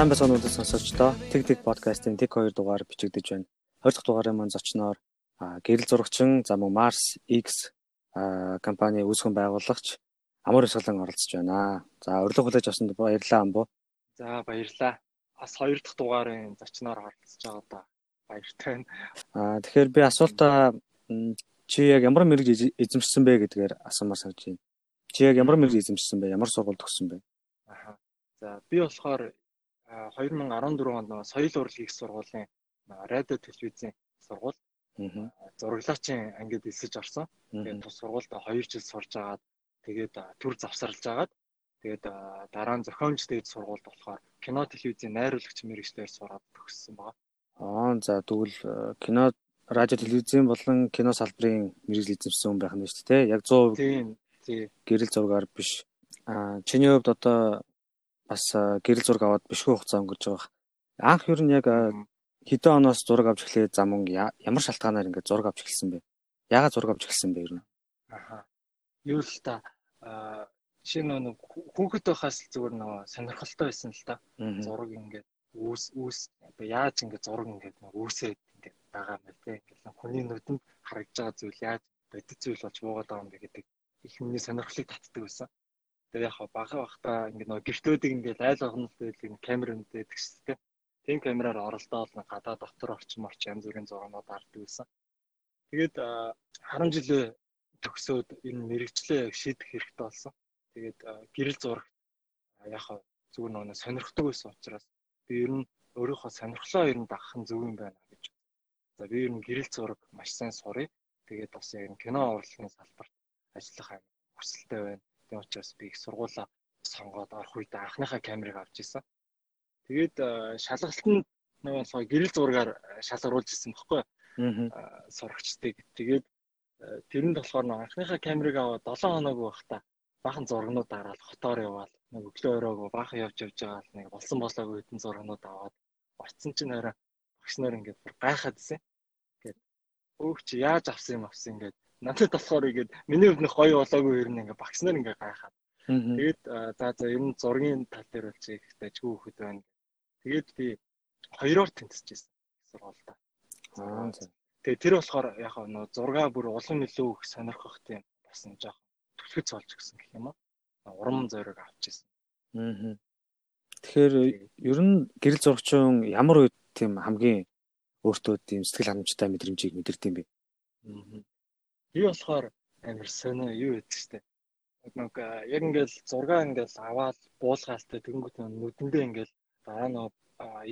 Сайн байцгаана уу сонсогчдоо. Тэг тэг подкастын тэг 2 дугаар бичигдэж байна. 20 дахь дугаарын маань зочноор гэрэл зурагчин за мөн Mars X компани үүсгэн байгуулагч Амар Усгалан оролцож байна. За урилга хүлээж авсанд баярлалаа амбуу. За баярлалаа. Бас 2 дахь дугаарын зочноор оролцож байгаа да. Баяртай байна. Аа тэгэхээр би асуултаа чи яг ямар мэрэг эзэмшсэн бэ гэдгээр асуумаар санаж байна. Чи яг ямар мэрэг эзэмшсэн бэ? Ямар сургууль төгссөн бэ? Аа. За би болохоор 2014 онд соёл урлагийн их сургуулийн радио телевизийн сургууль зураглаачийн ангид элсэж орсон. Тэгээд тус сургуульд 2 жил сурж агаад тэгээд төр завсарлаж агаад тэгээд дараа нь зохиомж дээд сургуульд болохоор кино телевизийн найруулагч мэрэгчлэр сураад төгссөн байгаа. Аа за тэгвэл кино радио телевизийн болон кино салбарын мэрэгжил эзэмшсэн хүн байх нь шүү дээ. Яг 100% тийм тий гэрэл зургаар биш. Аа чиний хувьд одоо бас гэрэл зураг аваад бишгүй хугацаа өнгөрч байгаа. Анх ер нь яг хэдэн оноос зураг авч эхлэе зам өнгө ямар шалтгаанаар ингээд зураг авч эхэлсэн бэ? Яагаад зураг авч эхэлсэн бэ ер нь? Аха. Юу л та шинэ нэг хүүхэд байхаас зүгээр нэг сонирхолтой байсан л та. Зураг ингээд үүс үүс яаж ингээд зураг ингээд үүсээд ингээд байгаа юм бэ те. Ингээд хүний нүдэнд харагдж байгаа зүйл яаж бодит зүйл болж буугаад байгаа юм бэ гэдэг их миний сонирхлыг татдаг байсан. Тэгээ яг бага бахта ингээд нөгөө гэртүүдийг ингээд айл агнал дээр камер үндэдэг шүү дээ. Тийм камераар оролдоод гадаа дотор орчим орч янз бүрийн зургууд авдаг байсан. Тэгээд харам жилээ төгсөөд энэ мэрэгчлээ шийдэх хэрэгтэй болсон. Тэгээд гэрэл зураг яг зүгээр нөгөө сонирхдаг байсан учраас би ер нь өөрийнхөө сонирхлоо ер нь дагах нь зөв юм байна гэж. За би ер нь гэрэл зураг маш сайн сурыг. Тэгээд бас яг кино урлагийн салбарт ажиллах юм хүсэлтэй байна. Тийм учраас би их сургуулаа сонгоод орох үед анхныхаа камерыг авч ирсэн. Тэгээд шалгалтанд нөгөө гэрэл зургаар шалгаруулж ирсэн баггүй. Аа сурагчдыг. Тэгээд тэрэнд болохоор нөгөө анхныхаа камерыг аваад 7 хоног байхдаа бахан зургнууд дараал хотоор яваал нэг өглөө өрөөгөө бахан явж явж байгаа л нэг болсон болоогүй хэдэн зургнууд аваад орцсон чинь хараа багш нар ингээд гайхаад исэн. Ингээд өөх чи яаж авсан юм авсан ингээд надад болохоор ингээд миний нэг гоё болоогүй ер нь ингээд багш нар ингээд гайхаад. Тэгээд за за ер нь зургийн тал дээр бол чи ихтэй ажгүй хөхөд байна. Тэгээд би хоёроор тэнцэж байсан сургуультай. Аа тэгээ тэр болохоор яг нөө зургаа бүр улам илүү их сонирхох тийм бас нэг жоох түлхэц болж гисэн гэх юм аа. Урам зориг авч ирсэн. Аа. Тэгэхээр ер нь гэрэл зурагчин ямар үед тийм хамгийн өөртөө тийм сэтгэл ханамжтай мэдрэмжийг мэдэрдэм бэ? Аа. Би болохоор амар сонио юу гэдэг чтэй. Нэг яг ингээл зураг ингээл аваад буулгаалтай тэгэнгүүт нүдэндээ ингээл дараа нь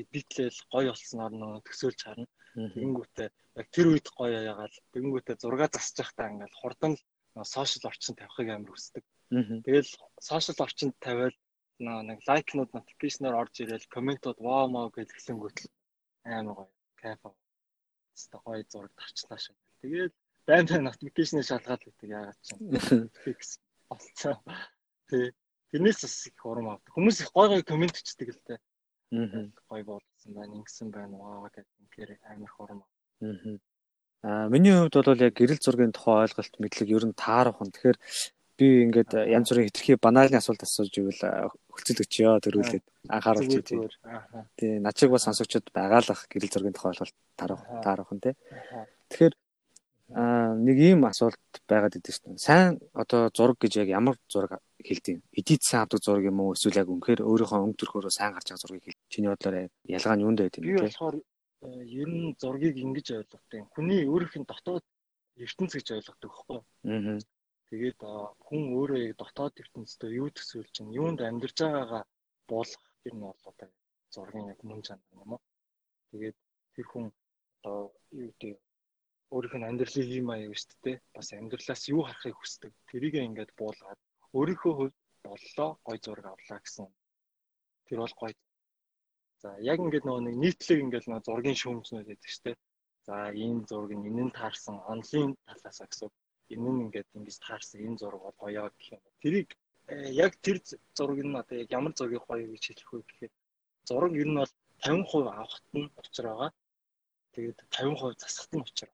эдитлэл гоё болсноор нөө төсөөлж харна. Тэгэнгүүтээ яг тэр үед гоё яагаад тэгэнгүүтээ зураг засаж байхдаа ингээл хурдан сошиал орчин тавихыг амар хүсдэг. Тэгэл сошиал орчинд тавиал нэг лайкнууд нотификейшнээр орж ирээл комментууд ваа маа гэдгсэнгүүт амар гоё кайф. Тэстэ гоё зураг тарчлаа шиг. Тэгээд байн байн нотификейшнээ шалгаад байдаг яагаад ч юм. Фикс болцоо. Тэ тэрнээс бас их урам авдаг. Хүмүүс их гой гой коммент хийдэг л дээ. Аа. Гой болсон байна, ингэсэн байна ваа гэдэг ингээр амар хурам. Аа. Аа миний хувьд бол яг гэрэл зургийн тухай ойлголт мэдлэг ер нь таарах хүн. Тэгэхээр би ингээд янз бүрийн хитрхи банальны асуулт асууж ивэл хөлцөл өчөө төрүүлээд анхааруулж тий. Тий, начиг бас сонсогчд байгаалах гэрэл зургийн тухай ойлголт таарах таарах хүн тий. Тэгэхээр аа нэг ийм асуулт байгаад идэв шүү дээ. Сайн одоо зураг гэж яг ямар зураг хэлдэг юм? Эдит сайн авдаг зураг юм уу? Эсвэл яг үнэхээр өөрийнхөө өнгө төрхөөрөө сайн гарч байгаа зургийг хэл. Чиний бодлоор ялгаа нь юунд байд юм бэ? Би болохоор э, ер нь зургийг ингэж ойлгодог. Хүний өөрийнх нь дотоод ертөнц гэж ойлгодог юу? Аа. Тэгээд хүн өөрөө яг дотоод ертөнцтэй юу төсөөлж чинь, юунд амьдарч байгаагаа буулгах гэх нь бол одоо зургийн яг мөн чанар юм уу? Тэгээд тэр хүн одоо юу гэдэг өөрийнх нь амьдралын юм аяг шүү дээ. Бас амьдралаас юу харахыг хүсдэг. Тэрийг ингээд буулгаад өөрийнхөө хувьд боллоо гой зураг авлаа гэсэн. Тэр бол гоё. За яг ингээд нөгөө нэг нийтлэг ингээд нөгөө зургийн шүүмжнүүд байдаг шүү дээ. За ийм зураг нь энэ нь таарсан онлайн талаас гэсэн. Энэ нь ингээд ингэж таарсан энэ зураг бол гоё гэх юм. Тэрийг э, яг тэр зураг нь одоо яг ямар зургийг гоё гэж хэлэх вэ гэхээр зураг ер нь бол 50% авахт нь учир байгаа. Тэгээд 50% засахт нь учир.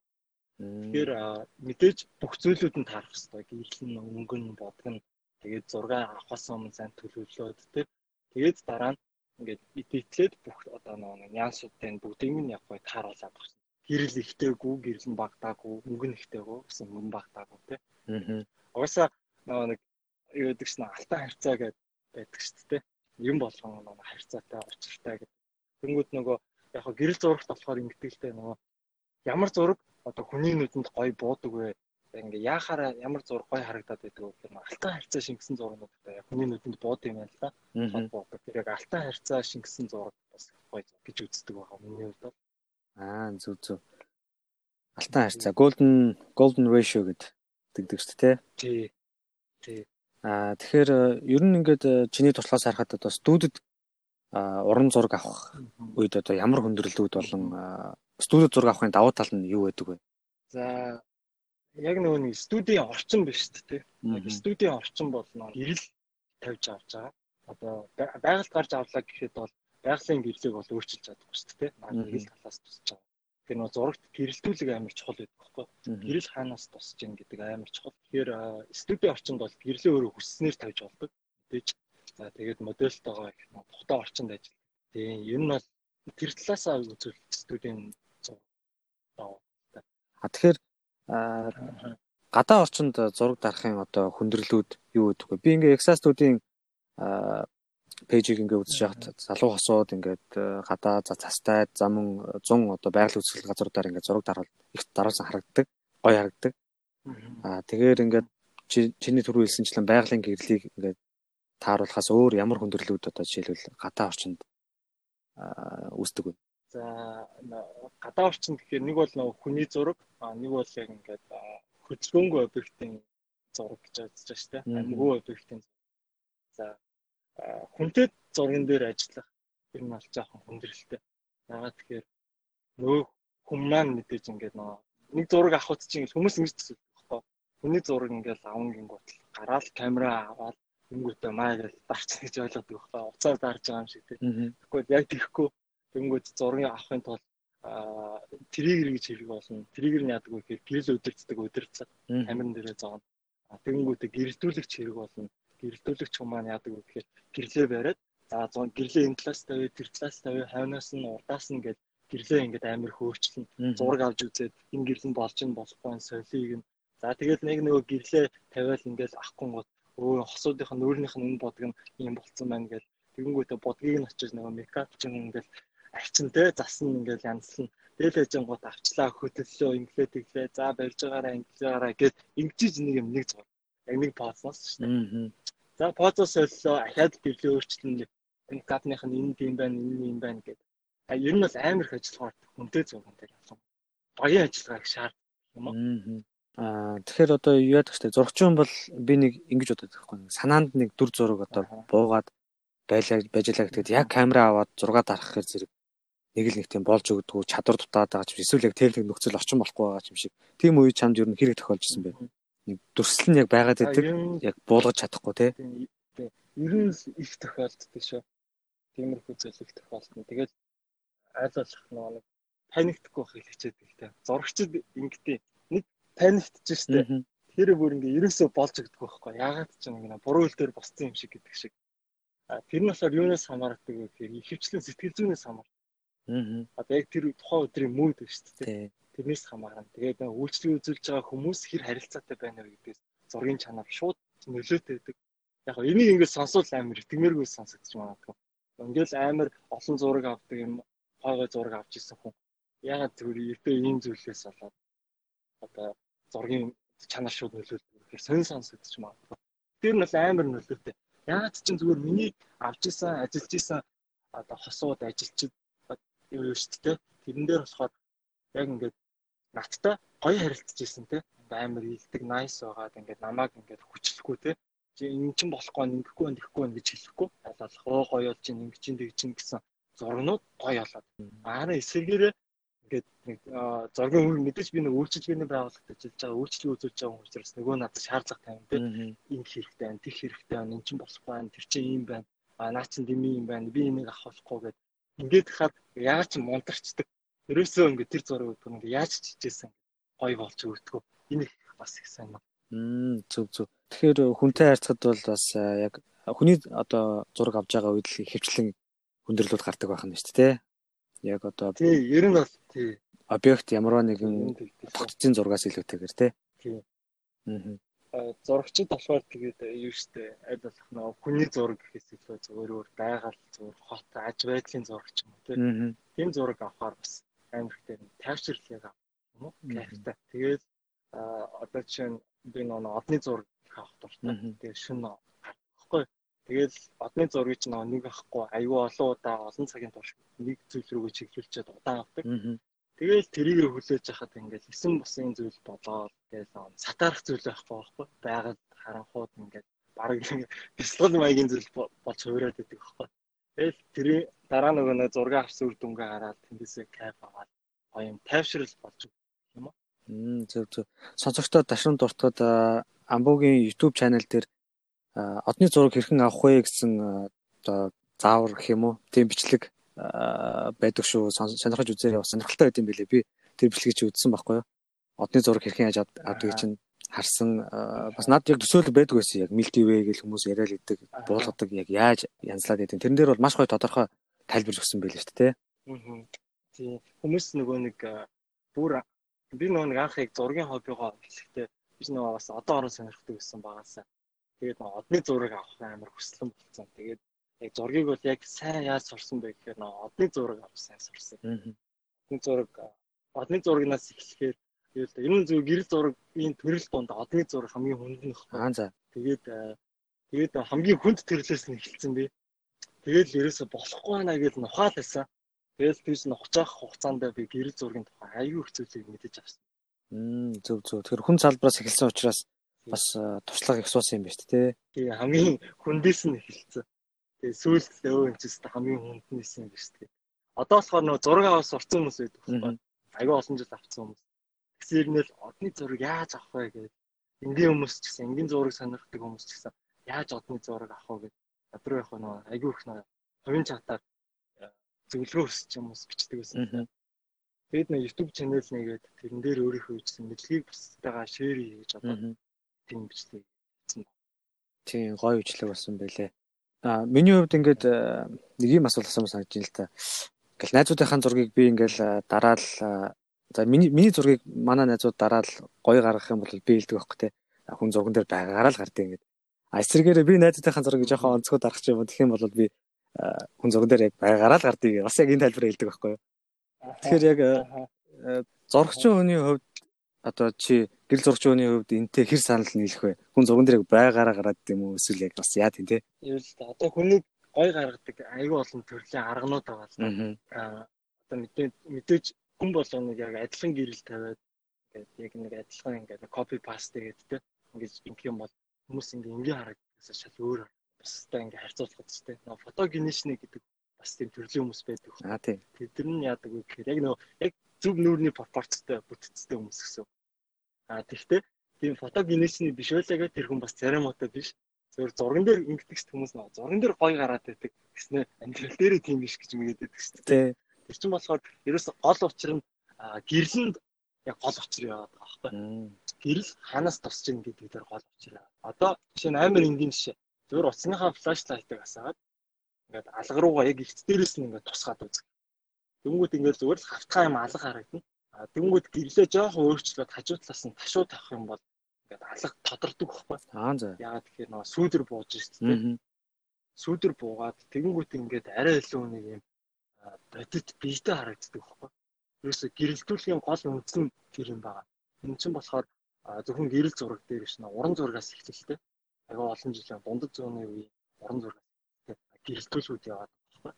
Тэгэхээр мэдээж бүх зүйлүүд нь таарах хэрэгтэй. Гэрэл нь өнгө нь бодго нь тэгээд зураг авахаас өмнө сайн төлөвлөөд тэг. Тэгээд дараа нь ингээд идэвхлээд бүх одоо нэг нянсуудын бүгдийг нь яг гой тааруулаад багсан. Гэрэл ихтэйгүү, гэрэл нь багдаагүй, мөнгө нь ихтэйгүү гэсэн мөнгө багдаагүй тий. Аа. Угаасаа нэг юу гэдэг чинь алтан харьцаа гэдэг байдаг шүү дээ. Юм болгон нэг харьцаатай учиртай гэдэг. Тэнгүүд нөгөө яг гэрэл зурагт болохоор ингэдэг л дээ нөгөө ямар зураг одоо хүний нүдэнд гоё буудаг вэ? ингээ яахаараа ямар зураг гоё харагдаад байдаг вэ гэхээр алтан харьцаа шингэсэн зургууд одоо яг хүний нүдэнд буудаг юм байна л да. Тэр яг алтан харьцаа шингэсэн зураг бас гоё гэж үздэг байгаа миний хувьд. Аа зүг зүг. Алтан харьцаа golden golden ratio гэдэг шүү дээ. Тий. Тий. Аа тэгэхээр ер нь ингээд чиний туршлагаас харахад одоо студид уран зураг авах үед одоо ямар хүндрэлүүд болон студид зураг авахын давуу тал нь юу байдаг вэ? За яг нөгөө нэг студийн орчин биш үү? Яг студийн орчин бол гэрэл тавьж авч байгаа. Одоо байгальд гарч авлаа гэхэд бол байгалийн гэрлийг бол өөрчилж чадахгүй шүү дээ. Манай гэрэл талаас тусч байгаа. Тэгэхээр нөгөө зурагт гэрэлтүүлэг амар чухал байдаг байхгүй. Гэрэл хаанаас тусч ийн гэдэг амар чухал. Тэгэхээр студийн орчинд бол гэрлээ өөрөө хүсснээр тавьж болдог. Тэгэж за тэгээд модельтойгоо их тухтай орчинд ажилладаг. Тийм ер нь бол тэр талаасаа үзвэл студийн. А тэгэхээр гадаа орчинд зураг дарахын одоо хүндрэлүүд юу гэдэг вэ? Би ингээ Exas-туудын пэйжийг ингээ үзэж байхад залуу хосууд ингээд гадаа за цастай замун 100 одоо байгаль үүсгэл газруудаар ингээ зураг дарал их дараалсан харагддаг, гоё харагддаг. Аа тэгэхээр ингээд чиний түрүү хэлсэнчлэн байгалийн гэрлийг ингээд тааруулахаас өөр ямар хүндрэлүүд одоо жишээлбэл гадаа орчинд үүсдэг вэ? За гадаа орчин гэхээр нэг бол нөгөө хүний зураг, нэг бол яг ингээд хөдөлгөөнгүй объектын зураг гэж үзэж байна шүү дээ. Амьгүй объектын. За хүнтэй зурган дээр ажиллах ер нь бол жоохон хүндрэлтэй. Яагаад тэгэхээр нөгөө хүн маань мэдээж ингээд нөгөө нэг зураг авахд чинь хүмүүс ингэж төсөв байхгүй. Хүний зураг ингээд аван гингүүт гараал камера аваад тэнгүүтээ маа гэж дарч гэж ойлгодог байхгүй. Уцаар дарж байгаа юм шиг тийм. Тэгэхгүй яг тэгэхгүй Тэнгүүд зургийг авахын тулд триггер гэж хэлэх болно. Триггер нь яадаг вэ гэхээр гэрэл өдөрцдөг өдөрцөг амирн дээрээ зоон. Тэнгүүдээ гэрэлтүүлэгч хэрэг болно. Гэрэлтүүлэгч хүмүүс яадаг вэ гэхээр гэрлээ бариад за зоон гэрлээ энэ талаас тавь, тэр талаас тавь, хавнаас нь урдаас нь гээд гэрлээ ингээд амир хөөчлөн зураг авч үзээд энэ гэрэл нь болж ин болохгүй нь солийг нь. За тэгэл нэг нөгөө гэрлээ тавиал ингээд ахгүй гот өө хосуудынх нь өөрийнх нь энэ бодог нь юм болцсон байна гэж тэгэнгүүтээ бодгийг нь очиж нөгөө мекап чинь ингээд арчин те засна ингээл янзлна. Тэгэл ээжэн гот авчлаа хөдөллөө инглээ тэглээ за барьж байгаараа инглээраа гэд ингэж нэг юм нэг зур. Яг нэг позноос шүү дээ. За позоос соллоо ахаад гэрлээ өөрчлөн энэ гадных нь энэ юм байна энэ юм байна гэд. А ер нь бол амар их ажиллагаа хүнтэй зурган дээр явсан. Баян ажиллагааг шаард юм уу? Аа тэгэхээр одоо юу яадаг вэ? Зургчин бол би нэг ингэж бодоод байхгүй. Санаанд нэг дүр зураг одоо буугаад байлаа байжлаа гэдэг яг камера аваад зураг дарах хэрэг зэрэг нэг л нэг тийм болж өгдөг чадвар дутаад байгаа ч эсвэл яг техник нөхцөл орчин болохгүй байгаа юм шиг. Тийм үе чамд ер нь хэрэг тохиолж исэн бэ? Нэг дүрслэл нь яг байгаад байдаг. Яг буулгаж чадахгүй тий. Ер нь их тохиолддог шүү. Тиймэрхүү зүйл их тохиолдно. Тэгээд айл болох нэг паниктахгүй хэлчихээд ихтэй. Зурагчид ингэдэй нэг паниктж штэ. Тэр бүр ингээ ерөөсөө болж өгдөг байхгүй. Яагаад ч юм буруу хэл дээр босцсон юм шиг гэдэг шиг. Тэр нь болохоор юунаас хамаардаг вэ гэхээр ихэвчлэн сэтгэл зүйнээс хамаардаг Аа. Одоо яг тэр тухайн өдрийн мууд биш үү? Тэрнээс хамаарна. Тэгээд үйлчлэг үзүүлж байгаа хүмүүс хэр харилцаатай байна вэ гэдгээс зургийн чанар шууд нөлөөтэй байдаг. Яг нь энийг ингээд сонсвол амар итгэмээргүй сонсогдож магадгүй. Ингээл амар олон зураг авдаг юм хойгоо зураг авч ирсэн хүн. Ягаад тэр эртөө ийм зүйлээс болоод одоо зургийн чанар шууд нөлөөлдөг. Тэгэхээр сонь сонсогдож магадгүй. Тэр нь бол амар нөлөөтэй. Ягаад ч зүгээр миний авч исэн, ажиллаж исэн одоо хосууд ажилчид юу шүү дээ. Тэрэн дээр болохоор яг ингээд надтай гоё харилцаж ирсэн те. Амар илдэг, nice байгаад ингээд намайг ингээд хүчлэхгүй те. Чи энэ чинь болохгүй, ингэхгүй, ингэхгүй гэж хэлэхгүй. Алалах оо гоё болж ин ингэ чинь тэг чинь гэсэн зургнууд гоё болоод. Манай эсэргээрээ ингээд нэг зургийн үр мэдээж би нэг үйлчлэгээний байгууллагад ажиллаж байгаа үйлчлэг үзүүлж байгаа учраас нөгөө надад шаардлага тавина тийм энэ хэрэгтэй байна, тех хэрэгтэй байна, эн чинь болохгүй байна, тэр чинь ийм байна. А наа чин дими юм байна. Би энийг авах болохгүй гэдэг ингээд хаад яаж ч мундарчдаг. Ерөөсөө ингээд тэр зураг өгдөг ингээд яаж ч хичээсэн гоё болж өгдөг. Энэ бас их сайн байна. Мм зүг зүг. Тэгэхээр хүнтэй харьцахад бол бас яг хүний одоо зураг авж байгаа үед л хөвчлэн хүндрэлүүд гардаг байх нь шүү дээ. Яг одоо тий, ер нь бол тий. Объект ямарваа нэгэн тогтцын зургаас илүүтэйгээр тий. Тий. Аа зурагчид болохоор тэгээд юу штэ аль болох нөө хүний зураг гэхээс илүү зөвөр өөр байгаль зураг хот аж байдлын зураг ч юм уу тий. Тийм зураг авахаар бас амар ихтэй тайвширлыг авах юм уу? Кайфтай. Тэгээд одоо жишээ нь би нөө одны зураг авах дуртай. Тэгээд шүн авахгүй. Тэгээд одны зургийг ч нэг авахгүй аюу олон удаа олон цагийн турш нэг зүйл рүүгээ чиглүүлчихэд удаан авдаг. Тэгэл тэрийг хүлээж хахад ингээд эсэн бусын зүйл болоод тэгэл сатаарах зүйл байхгүй байхгүй. Байгаль харанхууд ингээд бараг бяцлал маягийн зүйл болж хувираад байдаг байхгүй. Тэгэл тэрийн дараа нөгөө нэг зураг авсан үр дүнгээ хараад тэндээсээ кайф аваад юм тайвшрал болж юм уу? Мм зөв зөв. Сонсогчдод дашрын дуртад Амбугийн YouTube channel дээр одны зураг хэрхэн авах вэ гэсэн одоо заавар гэх юм уу? Тийм бичлэг байдаг шүү. Сонирхож үзээрэй. Бас сонирхолтой байд юм билээ. Би тэр бичлэгийг үзсэн байхгүй юу? Одны зураг хэрхэн яаж авдаг чинь харсан бас над яг төсөөлөл байдаг байсан яг милтивэ гэл хүмүүс яриад идэг буулгадаг яг яаж янзлаад идэг. Тэрэн дээр бол маш гоё тодорхой тайлбарж өгсөн байл шүү дээ. Тийм хүмүүс нөгөө нэг бүр би нөгөө нэг анх яг зургийн хоббигоо эхлэхдээ би нөгөө бас одоо орон сонирхдаг байсан багасаа. Тэгээд нөгөө одны зураг авах амар хүслэн болсон. Тэгээд яг зургийг бол яг сайн яаж сурсан бэ гэхээр нөгөө одны зураг авах сайн сурсан. Одны зураг одны зурагнаас эхлэхээр тэгээд ер нь зөв гэрэл зургийн төрөл донд одны зураг хамгийн хүнд нь баггүй. Аа за. Тэгээд тэгээд хамгийн хүнд төрлөөс нь эхэлсэн би. Тэгээд ерөөсө болохгүй байна гэж нухаал байсан. Тэгээд тийш нухчих хугацаанд би гэрэл зургийн тухай аюу их зүйлийг мэдэж авсан. Мм зөв зөв. Тэгэхээр хүн салбараас эхэлсэн учраас бас туршлага их суусан юм байна шүү дээ. Тий хамгийн хүндээс нь эхэлсэн. Тэгээ сүүлд өө энэ ч хамгийн хүнднээс юм байна шүү дээ. Одоо болохоор нөө зураг авах сурцсан хүмүүс байдаг байхгүй. Аюу олон жил авцсан хүмүүс. Тэгсэн ирнэл одны зураг яаж авах вэ гэдэг. Энгийн хүмүүс ч гэсэн энгийн зураг сонирхдаг хүмүүс ч гэсэн яаж одны зураг авах вэ гэдэг. Өдрөө яг нөө аюу их нөө хувийн чатаар зөвлөгөө өсч юм ус бичдэг байсан. Тэгээд нэг YouTube channel нэгээд тэрэн дээр өөрийнхөө хийсэн мэдлэгийг бусдаагаа шеэр хийж одоо тийм бичлэг хийсэн. Тийм гоё бичлэг болсон байлээ. А миний хувьд ингээд э, нэг юм асуулт асуусан санагдаж байна л та. Ингээл найзуудынхаа зургийг би ингээл э, дараал э, за миний миний зургийг манай найзууд дараал гоё гаргах юм бол би хэлдэг байхгүй те. Хүн зурган дээр байгаараа л гардыг ингээд. А эсрэгээр би найзуудынхаа зургийг жоохон онцгой дарах юм тэгэх юм бол би хүн зурган дээр яг байгаараа л гардыг бас яг энэ тайлбараа хэлдэг байхгүй юу. Тэгэхээр яг зурагчийн хүний хувьд одоо чи гэрэл зурагчийн хүний хувьд энтэй хэр санал нийлэх вэ? Хүн зурган дээр байгаараа гараад юм уу эсвэл яг бас яа тийм те? Юу л да. Одоо хүний гой гаргадаг аюу олон төрлийн арганууд байгаа л да. Аа одоо мэдээ мэдээж хүн болгоныг яг адилхан гэрэл тавиад ингээд яг нэг адилхан ингээд копи паст гэдэг те. Ингээд ингэх юм бол хүмүүс ингээд ингийн харагдсаа шал өөр бусдаа ингээд харьцуулахад ч те. Фотогенишник гэдэг бас тийм төрлийн хүмүүс байдаг. Аа тийм. Тэд нар яадаг вэ гэхээр яг нөгөө яг зөв нүүрний пропорцтой бүтцтэй хүмүүс гэсэн. Аа тэгвэл тийм фотогенесний биш байлаагаа тэр хүн бас церемонтой биш. Зөвхөн зурган дээр ингэдэг хүмүүс нөө зурган дээр гоё гараад байдаг гэснээр амьдрал дээрээ тийм биш гэж байдаг шүү дээ. Тэр чинь болохоор ерөөс гол учир нь гэрлэнд яг гол учир яваад байгаа байхгүй. Гэрэл ханаас тусч ийн гэдэг дээр гол учир. Одоо жишээ нь амар энгийн жишээ. Зөвхөн утасныхаа флашлайтыг асаагаад ингээд алга руугаа яг ихт дээрээс нь ингээд тусгаад үзэх. Тэнгүүд ингээд зүгээр л хавтгай юм алга харагдана. А тэнгүүд гэрлээ жоохон өөрчлөөд хажуу талаас нь ташуу тавих юм бол ингээд алга тодордог байхгүй. Аа за. Яагаад тэгэхээр нөгөө сүүдэр бууж шүү дээ. Сүүдэр буугаад тэнгүүд ингээд арай илүү нэг юм бодит биетэй харагддаг байхгүй. Ерөөсө гэрэлтүүлгийн гол үндс нь тэр юм байна. Энэ чинь болохоор зөвхөн гэрэл зураг дээр биш нэ уран зурагаас эхэлтэй. Ага олон жилийн дундад зууны үеийн уран зураг гэрэлтүүлүүд яваад байхгүй.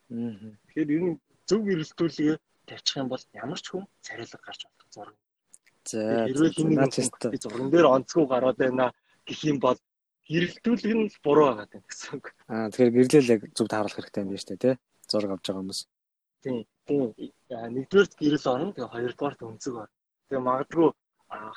Тэгэхээр ер нь зөв гэрэлтүүлгээ тавьчих юм бол ямар ч хүн царайлаг гарч болох зураг. За хэрвээ хэнийг би зурган дээр онцгой гараад байна гэх юм бол гэрэлтүүлэг нь буруу байгаа юм гэсэн үг. Аа тэгэхээр гэрлэл яг зөв тааруулах хэрэгтэй юм байна шүү дээ, тий? Зураг авч байгаа хүмүүс. Тийм. Тийм. Нэгдүгээр гэрэл орно, тэгээ хоёрдугаар өнцөг орно. Тэгээ магадгүй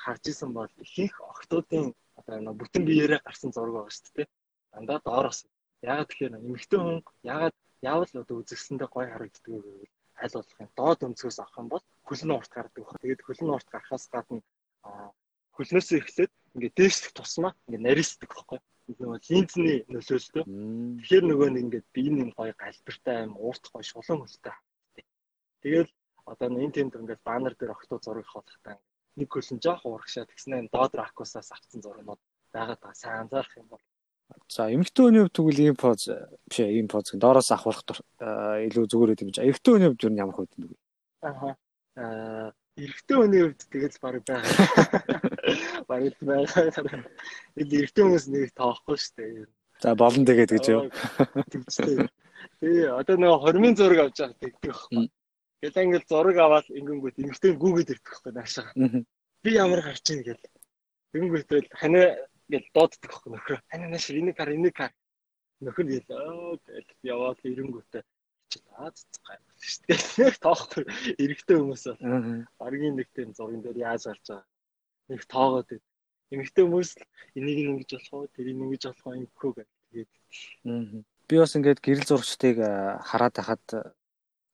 харж исэн бол ихэнх охтуудын одоо бүтэн биеэрээ гарсан зураг байгаа шүү дээ. Дандаа доороос Яагаад тэгэхээр эмэгтэй хүн яагаад яавал одоо үзэгсэндээ гой харагддаг вэ гэвэл аль болох юм доод өнцгөөс авах юм бол хөлн урт гардаг баг. Тэгээд хөлн урт гарахаас гадна хөлнөөсөө эхлээд ингээд дээшлэх тусмаа ингээд нарийсдаг баггүй. нөгөө линзний нөлөөстэй. Тэгэхээр нөгөө нэг ингээд би энэ гоё галбиртай аим уурт гоё шулуун хөлтэй. Тэгэл одоо энэ тэнд ингээд баннер дээр октоо зураг хавтахтаа нэг хөлн жоох урагшаа тэгснэ доод ракусаас авсан зургууд байгаад та сайн анзаарах юм бол За эмэгтэй хүний хувьд тэгвэл ийм поз биш ийм поз доороос ахуулах илүү зүгээр гэдэг юм чи. Эрэгтэй хүний хувьд юу ямар хувьд юм бэ? Аа. Аа эрэгтэй хүний хувьд тэгэл баг байгаа. Баг байгаа. Энд эрэгтэй хүмүүс нэг тоохгүй шүү дээ. За болон тэгээд гэж юу. Тэгээ одоо нөгөө хормын зураг авч байгаа тэгдэг байхгүй. Тэгэл ингээл зураг аваад ингэнгүүт эмэгтэй гүгээд ирдэг байхгүй наашаа. Би ямар гарч ийн гэл. Тэгэнгүүтэл ханаа гэл дууддаг байхгүй нөхрөө. Ханаа нааш энийг хар энийг хар. Нөхөр гэл оо гэл яваад ирэнгүүтээ чи аа цэцгай шүү дээ. Тоохгүй эрэгтэй хүмүүс бол аргийн нэг тийм зурган дээр яаж гарч байгаа. Нэг тоогоод. Эмэгтэй хүмүүс энийг ингэж болох уу, тэрийг ингэж болох уу ингэхүү гэх тэгээд. Би бас ингээд гэрэл зурагчдыг хараад байхад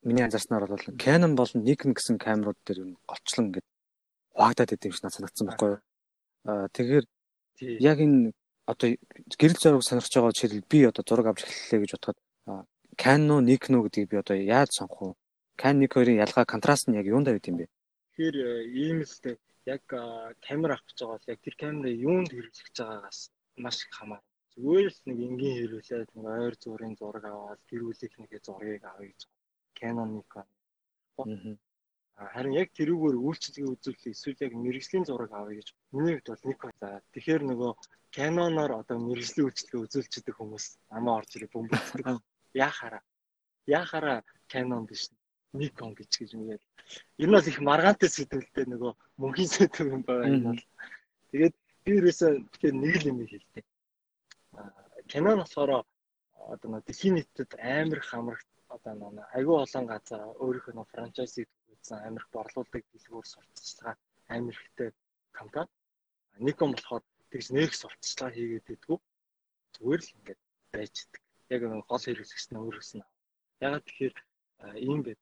миний анзаарснаар бол Canon болон Nikon гэсэн камерууд дээр юм голчлон ингээд байт юм шиг надад санагдсан байхгүй юу. Аа тэгэхээр яг энэ одоо гэрэл зураг сонирхож байгаа жишээл би одоо зураг авч эхэллээ гэж бодоход Canon Nikon гэдгийг би одоо яаж сонгох вэ? Canon Nikon-ийн ялгаа контраст нь яг юунд байд юм бэ? Тэгэхээр э, ийм л яг камер авах гэж байгаа бол яг тэр камерыг юунд хэрэглэж байгаагаас маш их хамаарна. Зүгээр л нэг энгийн хэрэглээд нэг ойр зүрийн зураг аваад гэр бүлийнхнийхээ зургийг авъя гэж Canon Nikon. Харин яг тэрүүгээр үйлчлэгээ үзүүлэх эсвэл яг мэрэгжлийн зураг авъя гэж миний хувьд бол Nikon. За тэгэхээр нөгөө Canon-оор одоо мэрэгжлийн үйлчлэгээ үзүүлчихдэг хүмүүс намаа орж ирээ бөмбөлддөг. яхаараа яхаараа Canon биш Nikon гэж гэж. Ер нь бол их маргаантай сэтгэлтэй нөгөө мөнхийн сэтгэл юм байна энэ бол. Тэгээд би ерөөсөө тэгэхээр нэг л юм хэлдэг. Canon болохоор одоо нөгөө дэлхийн нийтэд амар хамрагт одоо нөгөө айгүй олон газар өөрийнхөө нөгөө франчайзыг амар их борлуулдаг дэлгүүр сурталчилгаа амар ихтэй компани. Nikon болохоор тэгж нэг сурталчилгаа хийгээд идэггүй. Зүгээр л ингээд байж идэг яг гол хэрэглэгч нь өөрөөс нь. Ягаад тэгэхээр ийм байд.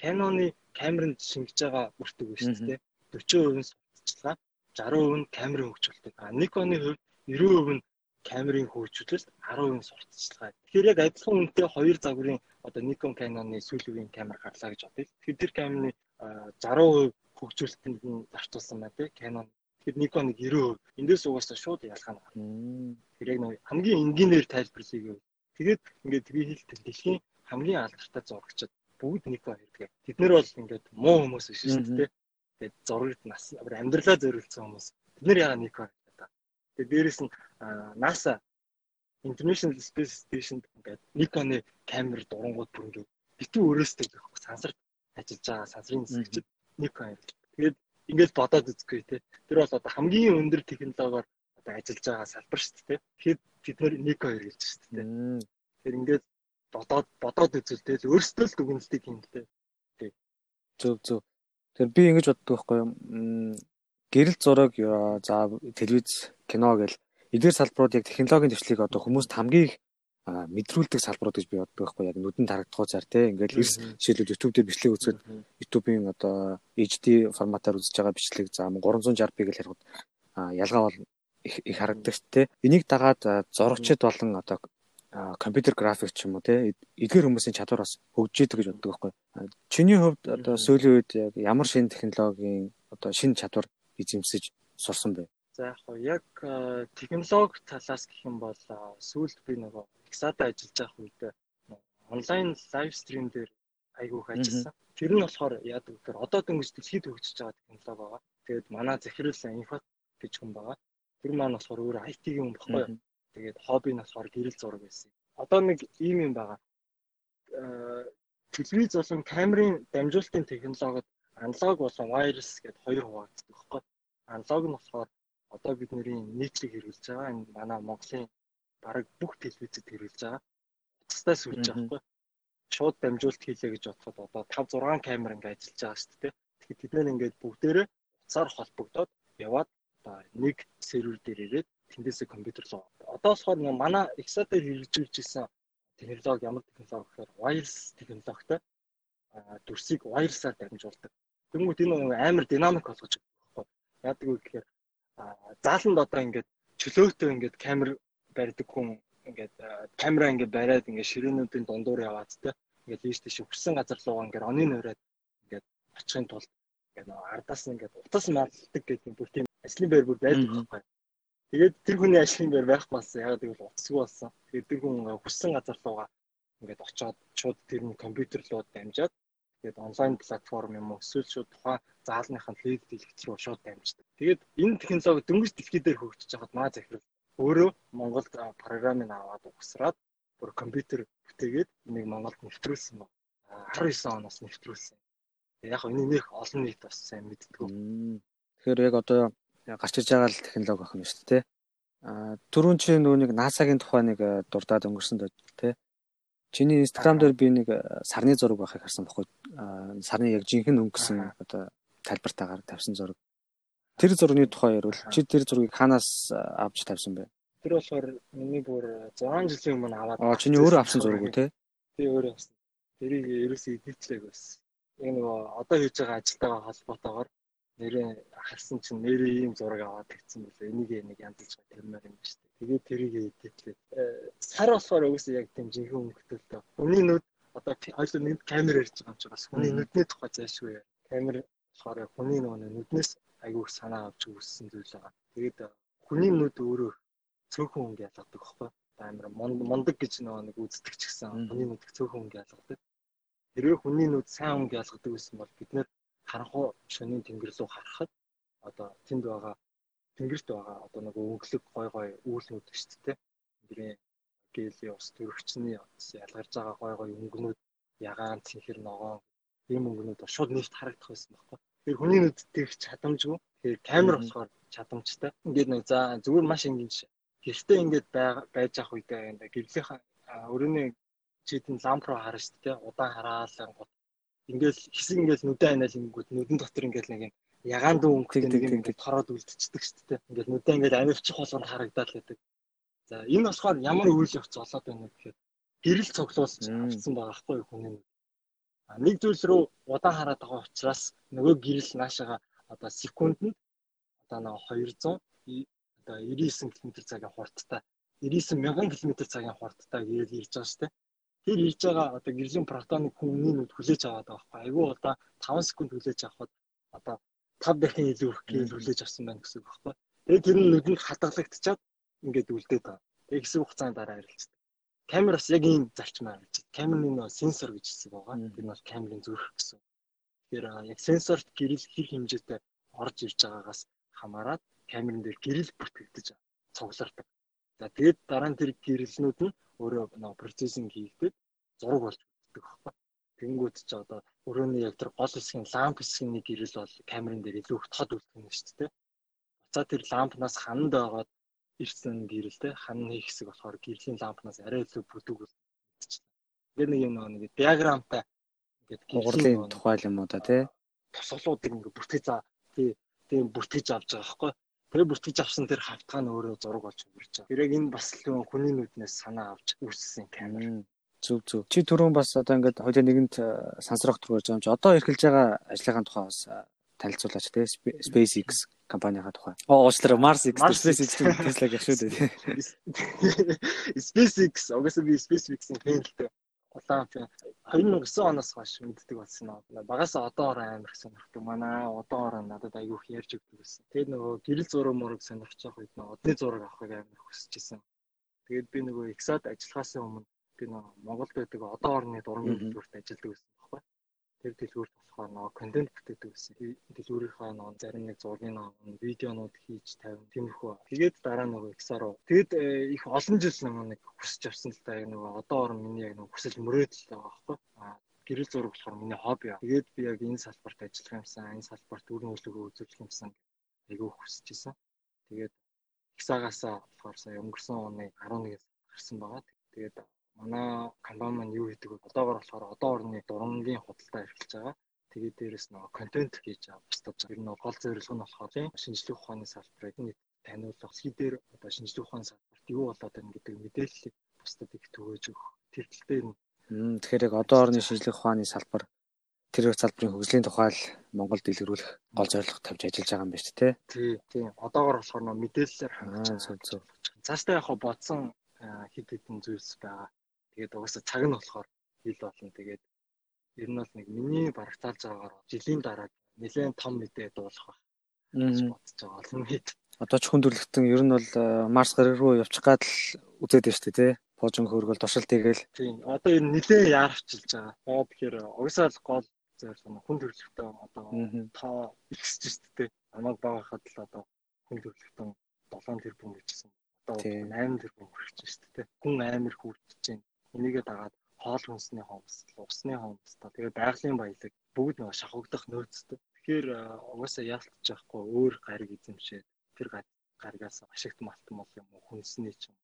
Canon-ы камеранд шингэж байгаа бүртэг биш үү те. 40% сурталчилгаа, 60% нь камерын хөгжүүлэлт. А Nikon-ы хувьд 90% нь камерын хөгжүүлэлт, 10% сурталчилгаа. Тэгэхээр яг адилхан үнэтэй хоёр загварын одоо Nikon Canon-ы сүүлийн камер гарлаа гэж бодъё. Тэгэхээр тэр камерны 60% хөгжүүлэлтэнд нь зарцуулсан байна те. Canon Тэгэхээр Nikon-ыг 90%. Эндээс угаасаа шууд ялгаа нь. Тэр яг нэг хамгийн энгийнээр тайлбарлая гэвэл Тэгээд ингээд би хэлдэг дэлхийн хамгийн алдартай зурагчид бүгд нэг хоёрдаг. Тэд нэр бол ингээд муу хүмүүс биш шүү дээ. Тэгээд зурагт нас амьдралаа зориулсан хүмүүс. Тэд яга нэг хоёрдаг та. Тэгээд дээрэс нь NASA International Space Station ингээд Nikon-ы камер дурангууд бүр ингээд битүү өрөөстэй байхгүй сансарт ажиллаж байгаа сансрын зэвчд Nikon. Тэгээд ингээд бодоод үзгүй те. Тэр бол одоо хамгийн өндөр технологиор одоо ажиллаж байгаа салбар шүү дээ. Тэгэхээр бид нэр нэг хоёр гэж шүү дээ. Тэгэхээр ингээд бодоод бодоод үзвэл тэгэл өөрсдөө л дүгнэлтийг хийн л дээ. Зөв зөв. Тэгэхээр би ингэж боддог байхгүй юу? Гэрэл зураг за телевиз кино гэл эдгээр салбарууд яг технологийн төвчлийг одоо хүмүүст хамгийн их мэдрүүлдэг салбарууд гэж би боддог байхгүй яг нүдэнд харагдах зар те ингээд эрс жишээлбэл YouTube дээр бичлэг үзэхэд YouTube-ийн одоо HD форматаар үзэж байгаа бичлэг за 360p гэж харахад ялгаа бол их их харагддаг шүү дээ. Энийг дагаад зурагчид болон одоо компьютер график ч юм уу те эдгээр хүмүүсийн чадвар бас хөгжиж идэг гэж боддог байхгүй. Чиний хувьд одоо сүүлийн үед яг ямар шинэ технологийн одоо шинэ чадвар эзэмсэж сурсан бэ? За яг яг технологи талаас гэх юм бол сүүлд би нөгөө Xada ажиллаж байх үед онлайн лайв стрим дээр айгуух ажилласан. Тэр нь болохоор яадаг гэхээр одоо дөнгөж дэлхийд хөгжиж байгаа технологи байгаа. Тэгээд манай захирал инфот гэж хүн байгаа. Тэр маань болохоор өөр IT-ийн хүн баггүй. Тэгээд хобби нь болохоор гэрэл зураг байсан. Одоо нэг ийм юм байгаа. Э, телевиз болон камерын дамжуулалтын технологид аналог болон wireless гэдэг хоёр хуваагддаг баггүй. Аналог нь болохоор одоо бидний нийтлэг хэрэгжилж байгаа энэ манай Монголын бараг бүх телевизэд хэрэгжилж байгаа. Утастай сүлж байгаа баггүй. Шууд дамжуулалт хийлээ гэж бодоход одоо 5 6 камер ингээд ажиллаж байгаа шүү дээ. Тэгэхээр тэд нэр ингээд бүгдээрээ утсаар холбогдоод яваад одоо нэг сервер дээр ирээд тэндээсээ компьютер руу. Одоо болохоор нэг манай Exador хэрэгжүүлж исэн технологи ямар технологи гэхээр wireless технологитой дүрсийг wireless-аар дамжуулдаг. Тэнгүүт энэ амар динамик болгож байгаа байхгүй. Яадаг вэ гэхээр зааланд одоо ингээд чөлөөтэй ингээд камер барьдаг хүн ингээд камера ингээд бариад ингээд ширээнүүдийн дундуур яваад те ингээд ийш тийш хүссэн газар руугаа ингээд оны нөрөөд ингээд очихын тулд ингээд ардаас ингээд утас малдаг гэдэг бүр тийм ажлын байр бүр байдаг байхгүй. Тэгээд тэр хүний ажлын байр байхгүй болсон. Яг тэгвэл утасгүй болсон. Тэгээд тэр хүн хүссэн газар руугаа ингээд очиод шууд тэр нь компьютер руу дамжаад тэгээд онлайн платформ юм уу эсвэл шууд тухайн заалныхын лид дэлгэц рүү шууд дамждаг. Тэгээд энэ технологи дөнгөж дэлхий дээр хөгжиж байхад маа захирал өөрөө Монголд програмыг аваад угсраад бүр компьютер бүтээгээд энийг Монголд нэвтрүүлсэн баг. 19 оноос нэвтрүүлсэн. Яг энэ нөх олон нийт бас сайн мэддэггүй. Тэгэхээр яг одоо гарч иж байгаа л технологи юм шүү дээ. А түрүүн чи нөгөө нэг NASA-гийн тухай нэг дурдаад өнгөрсөн дээ тий. Чиний Instagram дээр би нэг сарны зураг байхыг харсан баггүй. Сарны яг жинхэнэ өнгөсөн одоо тайлбартаагаар тавьсан зураг. Тэр зургийн тухай ярил. Чи тэр зургийг хаанаас авч тавьсан бэ? Тэр болохоор миний бүр 6 жилийн өмнө аваад. Аа чиний өөрөө авсан зураг үү те? Би өөрөө авсан. Тэрийг ерөөсөө эдэлчлээг байсан. Яг нөгөө одоо хийж байгаа ажилтайгаа холбоотойгоор нэрээ харсан чинь нэрээ ийм зураг аваад ирсэн байлаа. Энийг нэг янзлж байгаа тэрмээр юм шүү дээ. Тэгээд тэрийг эдэлээ. Сар болохоор өөөсөө яг тийм жинхэнэ өнгөтөлтэй. Хүний нүд одоо хоёул нэг камер ярьж байгаа юм чи бас хүний нүдний тухай зайшгүй. Камер болохоор хүний нөгөө нүднээс айгүй санаа авч үүссэн зүйл байгаа. Тэгээд хүний нүд өөрөө цөөхөн өнгө ялгадаг байхгүй амар мундаг гэж нэг үздэг ч гэсэн хүний нүд цөөхөн өнгө ялгадаг. Хэрвээ хүний нүд сайн өнгө ялгадаг байсан бол бид нэр харанхуй шөнийн тэнгэр рүү харахад одоо тэнд байгаа тэнгэрт байгаа одоо нэг өнгөлөг гой гой үйлнүүд шүү дээ. Тэнгэрийн гээлийн ус төрөгчний ялгарж байгаа гой гой өнгөнүүд ягаан цэнхэр ногоон ийм өнгөнүүд шууд нэгт харагдах байсан байхгүй. Тэр хүний нүдтэй чадамжгүй. Тэгэхээр камер болохоор чадамжтай. Ингээд нэг за зүгээр маш ингэж гэртээ ингээд байж ах үедээ ингээд гэрлийнхэн өрөөний чийдэн ламп руу харна шүү дээ. Удаан хараалан гот. Ингээд хэсэг ингээд нүдэн айнаал ингэнгүүт нүдэн дотор ингээд нэг юм ягаан дүү өнгөтэй нэг тороод үлдчихдэг шүү дээ. Ингээд нүдэн ингээд амивчих болгонд харагдаад л байдаг. За энэ болохоор ямар үйл явц болоод байна гэхээр гэрэл цоглуулж авсан байгаа хгүй хүний нэг зүйл рүү удаан хараад байгаа учраас нөгөө гэрэл наашаага одоо секундэд одоо нэг 200 одоо 99 км цагийн хурдтай 99 мянган км цагийн хурдтай гэрэл ирж байгаа шүү дээ. Тэр ирж байгаа одоо гэрлийн протоныг хүмүүний нүд хүлээж аваад байгаа байхгүй. Айгүй удаа 5 секунд хүлээж авахад одоо 5 дахин илүү их гэрэл хүлээж авсан байна гэсэн үг байхгүй. Тэгээд тэр нь нүдэнд хадгалагдчихад ингээд үлдээд байгаа. Тэгээд хэсэг хугацааны дараа арилждаг камер бас яг ийм зарчмаар гэж. Камерын нөө сенсор гэж хэсэг байгаа. Тэр нь бол камерын зүрх гэсэн. Тэгэхээр яг сенсорт гэрэл хэр хэмжээтэй орж ирж байгаагаас хамаарат камерын дээр гэрэл бүртгэгдэж цуглардаг. За тэгээд дараа нь тэр гэрэлнүүд нь өөрөө процессинг хийгдээд зураг болж өгдөг байхгүй. Тэнгүүд ч одоо өрөөний яг тэр гол хэсгийн ламп хэсгийн нэг гэрэл бол камерын дээр илүү их тод үлдэх юм шүү дээ. Буцаа тэр лампнаас хананд байгаад ирсэн гэрэл те хан нэг хэсэг болохоор гэрлийн лампнаас арай илүү бүдэг үлдчихсэн. Тэгээд нэг юм нэг диаграмтай ингээд гэрлийн тухай юм уу да те тосголуудыг ингээд бүртгэж за тий тийм бүртгэж авч байгаа байхгүй. Тэр бүртгэж авсан тэр хавтгаа нь өөрөө зураг болж өгч байгаа. Тэр яг энэ бас л хүний нүднээс санаа авч үүссэн камер. Зүг зүг. Чи түрүүн бас одоо ингээд хоёул нэгэнд э, сансрах төрөж байгаа юм чи одоо эрхэлж байгаа ажлынхаа тухай бас э, танилцуулаач те SpaceX компанийхаа тухай. Оо уучлаарай Mars X SpaceX Tesla гэх шүү дээ. SpaceX угаасаа би SpaceX-ийн фэн л дээ. Улаан фэн 2009 оноос хойш мэддэг болсон нөө. Багасаа одоогоор амар сонирхдаг. Манай одоогоор надад айгүй их ярьж өгдөг байсан. Тэгээд нөгөө гэрэл зураг мураг сонирхож байгаа үед нөгөө одны зураг авахыг амар хүсэж исэн. Тэгээд би нөгөө Exad ажиллахаас өмнө би нөгөө Монголд байдаг одоогоорны дургийн дэлгүүрт ажилладаг байсан байхгүй. Тэр дэлгүүрт болохоор нөгөө контент бүтээдэг байсан. Дэлгүүрийнхаа нөгөө зарим нэг зургийн нөгөө видеонууд хийж тавина. Тиймэрхүү. Тэгээд дараа нөгөө Excel руу. Тэгэд э, их олон жил нөгөө нэг хүсэж авсан л та нөгөө одоо орон миний яг нөгөө хүсэл мөрөөдөл байгаа байхгүй. Аа гэрэл зураг болохоор миний хобби. Тэгээд би яг энэ салбарт ажиллах юмсан, энэ салбарт үр нөлөөгөө үзүүлэх юмсан айгүй хүсэж исэн. Тэгээд Excel-гаасаа болохоор сая өнгөрсөн оны 11-ээс гарсан байгаа. Тэгээд манай компани маань юу хийдэг вэ? Одоогор болохоор одоо орны дурангийн худалдаа эрхэлж байгаа. Тэгээд дээрэс нөгөө контент хийж бусдаж байгаа. Тэр нөгөө гол зорилго нь болохоор шинжлэх ухааны салбарыг нийт таниулах, хэдээр одоо шинжлэх ухааны салбарт юу болоод байна гэдэг мэдээллийг бусдад их түгээж өгөх. Тэр тал дээр нь Тэгэхээр яг одоо орны шинжлэх ухааны салбар тэр салбарын хөгжлийн тухай л Монголд дэлгэрүүлэх гол зорилго тавьж ажиллаж байгаа юм байна шүү дээ. Тий, тий. Одоогор болохоор нөө мэдээлэлээр хангаж байгаа. Цаашдаа яг бодсон хэд хэдэн зүйлс байгаа. Тэгээд угаасаа цаг нь болохоор хил болно. Тэгээд ер нь бол нэг миний барагтаалж байгаагаар жилийн дараа нэлээд том мэдээ дуулах байх. бодож байгаа олон хэд. Одоо ч хүндрэлтэн ер нь бол Марс гараг руу явчих гад л үзээд байна шүү дээ, тий боожин хөргөл туршилт хийгээл. Тийм. Одоо энэ нилээ яарчилж байгаа. Аа тэгэхээр угсаал гол зорилго хүн төрөлхтөө одоо та ихсэж штэ. Намайг багахад л одоо хүн төрөлхтөө 7 тэрбум гэжсэн. Одоо 8 тэрбум хүрч штэ. Хүн амар хүрч чинь. Энийгээ дагаад хоол хүнсний хомс, усны хомс та тэгээ байгалийн баялаг бүгд нэг шахагдах нөөцтэй. Тэгэхээр угаасаа яалтж яахгүй өөр гариг эзэмшээд тэр гаригаас ашигт малтан бол юм уу хүнсний ч юм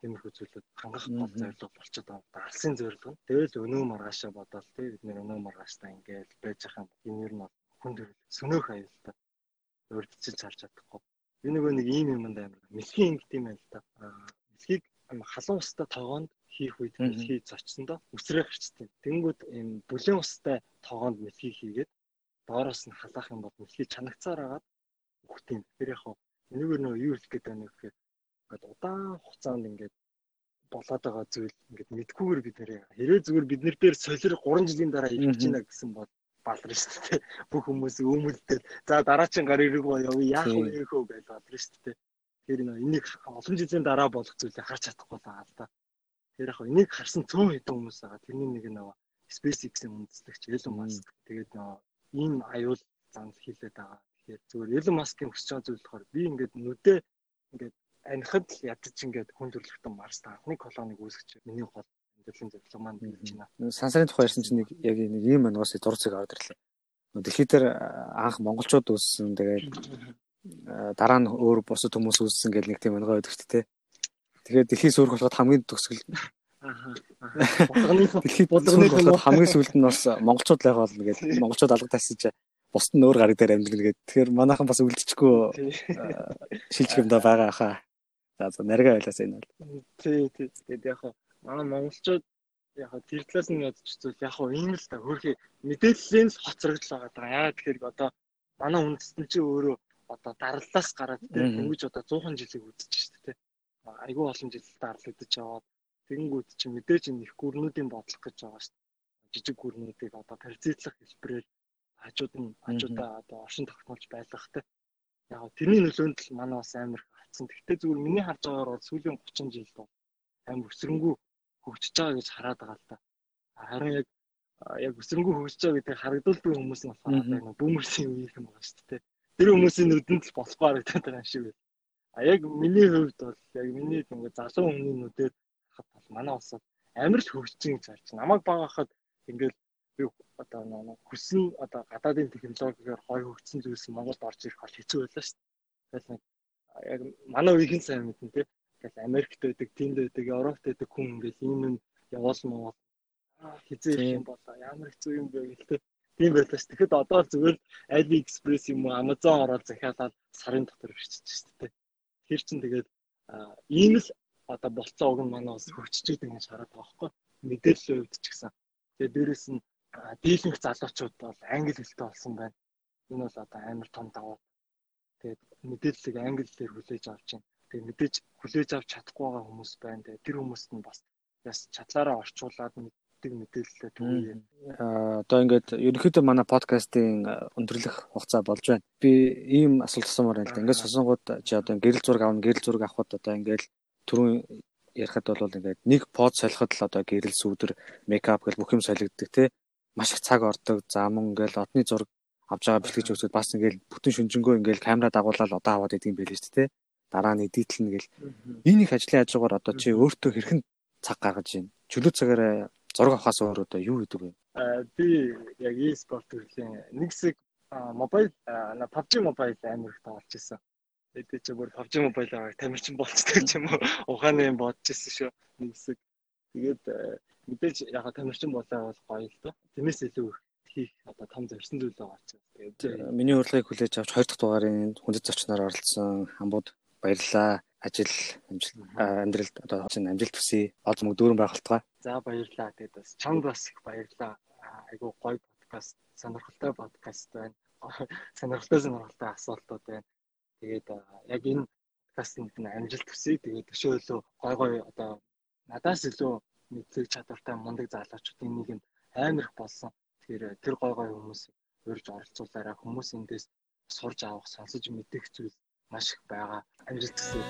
тиймэрхүү зүйлүүд хангах гол зорилго болчиход байгаа. Алсын зорилго нь. Тэгэл өнөө маргаашаа бодоод тий бид нэр өнөө маргааштай ингээл байж хахын энэ ер нь хүн төрөл сөнөөх аюултай. Урдчилж харж чадахгүй. Энэ нөгөө нэг ийм юмд амар мэлхийн ингэ тийм байл та. Мэлхийг халуун устай тогоонд хийх үед мэлхий зочсондоо үсрээ гарчдаг. Тэнгүүд ийм бүлээн устай тогоонд мэлхий хийгээд доороос нь халаах юм бол мэлхий чанагцаар агаад үхт юм. Тэр яг нэг нөгөө юу хэлэх гээд байна гэхээр ингээд удаан хугацаанд ингээд болоод байгаа зүйл ингээд мэдгүйгээр бид нэр хэрэг зүгээр бид нар дээр солир 3 жилийн дараа ирж гинэ гэсэн бол балар шүү дээ. Бүх хүмүүс өмөлдөл за дараагийн гар ирэг явъя яах вэ хөө гэж балар шүү дээ. Тэр нөө энийг олон жилийн дараа болох зүйлээ харж чадахгүй байгаа л да. Тэр яг энийг харсан цөөн хэдэн хүмүүс байгаа. Тэрний нэг нь SpaceX-ийн үндэслэгч Elon Musk. Тэгээд нөө ийм аюул занл хийлээд байгаа. Тэгэхээр зүгээр Elon Musk-ийн хүсэж байгаа зүйл болохоор би ингээд нүдээ ингээд анхад л ядаж ингээд хүн төрлөختөн Марст анхны колониг үүсгэж миний гол амьдралын зорилго маань болж байна. Сансарын тухай ярьсан чинь нэг яг нэг ийм байна уусаа зурцыг аваад ирлээ. Дэлхий дээр анх монголчууд үүссэн тэгээд дараа нь өөр бусад хүмүүс үүссэн гэл нэг тийм онгой байдаг шүү дээ. Тэгэхээр дэлхий сүрх болоход хамгийн төгсгөл Дэлхийд болгоны хамгийн сүүлд нь бас монголчууд л яг болно гэж монголчууд алга тасаж бусд нь өөр гараг дээр амьдрал гэдэг. Тэгэхээр манайхан бас үлдчихгүй шилжих юм да байгаа хаа. За за нарга байлаас энэ бол. Тий, тий. Тэгээд яг манай монголчууд яг тэр талаас нь ядч зүйл яг ийм л та хөрхи мэдээллийн хоцрогдол байгаа даа. Яагаад тэгэхээр одоо манай үндэстэн чи өөрөө одоо дарлалаас гараад дөнгөж одоо 100 жилиг үзэж шүү дээ. Айгүй олон жил дарлагдаж аваад тэгэнгүүт чи мэдээж их гүрнүүдийн бодлох гэж байгаа шүү дээ. Жижиг гүрнүүдийг одоо паразитлах хэлбэрээр хажууд нь хажуудаа одоо оршин тогтнолж байлгахтай. Яг тэрний нөлөөнд л манай бас амар алдсан. Гэхдээ зүгээр миний харж байгаагаар бол сүүлийн 30 жилд бол амар өсрөнгөө хөгжиж байгаа гэж хараад байгаа л та. Харин яг яг өсрөнгөө хөгжиж байгаа гэдэг харагдуулдаг хүмүүс нь болохоор бүүмерсийн үеийнх юм байгаа шүү дээ. Тэр хүмүүсийн нүдэнд л болохгүй харагдаад байгаа юм шиг байна. А яг миний хувьд бол яг миний ингээд залуу хүний нүдээр хахад бол манай улс амар л хөгжиж гэж харж байна. Намайг багахад ингээд би одоо хүсн одоо гадаадын технологиор гой хөгжсөн зүйлс Монголд орж ирэх бол хэцүү байлаа шүү дээ. Тэгэл нэг яг манай үеийн сайн мэднэ те. Тэгэл Америкт байдаг, Тэнд байдаг, Европт байдаг хүн ингээл ийм юм явуулмаа хизээ их юм болоо. Ямар хэцүү юм бэ гэлтэй. Тийм байлаа ш. Тэгэхэд одоо зүгээр AliExpress юм уу, Amazon ороод захиалаад сарын дотор бичиж шүү дээ. Тэр чин тэгээд ийм л одоо болцоо уг нь манай бас хөгжиж байгаа гэж хараад байгаа байхгүй. Мэдээллийн хувьд ч гэсэн. Тэгээд дээрэс нь дийлэнх залуучууд бол англи хэлтэй болсон байна. Энэ бол одоо амар том давуу Тэгээд мэдээллийг англи хэлээр хүлээж авч байна. Тэгээд мэдээж хүлээж авч чадахгүй байгаа хүмүүс байна. Тэгээд тэр хүмүүст нь бас яс чадлаараа орчуулад мэддэг мэдээлэлээ. Аа одоо ингээд ерөнхийдөө манай подкастын өндөрлөх хугацаа болж байна. Би ийм асуулт асуумаар байна л да. Ингээд сонсонгууд чи одоо гэрэл зураг авна, гэрэл зураг авахд одоо ингээд түрүүн ярихад бол ингээд нэг под солиход л одоо гэрэл сүүдэр мейкап гэл бүх юм солигддог те маш их цаг ордог. За мөн ингээд одны зураг авж байгаа бэлтгэж үзээд бас ингээл бүтэн шүнжэнгөө ингээл камера дагуулаад одоо аваад идэм байлээ шүү дээ. Дараа нь эдитлэн гэл. Энэ их ажлын хажуугаар одоо чи өөртөө хэрхэн цаг гаргаж байна? Чөлөө цагаараа зураг авахаас өөр одоо юу хийдэг вэ? Аа би яг e-спорт төрлийн нэг хэсэг мобайл PUBG мобайл амар их тоглож байсан. Тэгээд чи бүр PUBG аваад тамирчин болцдог юм уу? Ухааны юм бодож ирсэн шүү. Нэг хэсэг. Тэгээд мэдээж яг тамирчин болоо бол гоё л доо. Тэмээс илүү хийх одоо том зорьсон зүйл байгаа ч. Тэгээд миний урилгыг хүлээж авч хоёр дахь дугаарын хүндэт зочноор оролцсон хамбууд баярлалаа. Ажил амьдралд одоо чинь амжилт хүсье. Олз мөг дүүрэн байгальтгаа. За баярлалаа. Тэгээд бас чамд бас их баярлалаа. Айгуу гоё подкаст сонирхолтой подкаст байна. Сонирхолтой сонирхолтой асуултууд байна. Тэгээд яг энэ подкастт нь амжилт хүсье. Тэгээд төшөөлөө гой гой одоо надаас илүү мэдлэг чадвартай мундаг залуучуудын нэг нь амар их болсон. Тэгэхээр тэр гой гой хүмүүс урьж оролцуулаараа хүмүүс эндээс сурж авах, сонсож мэдэх зүйл маш их байгаа. Амжилт хүсье.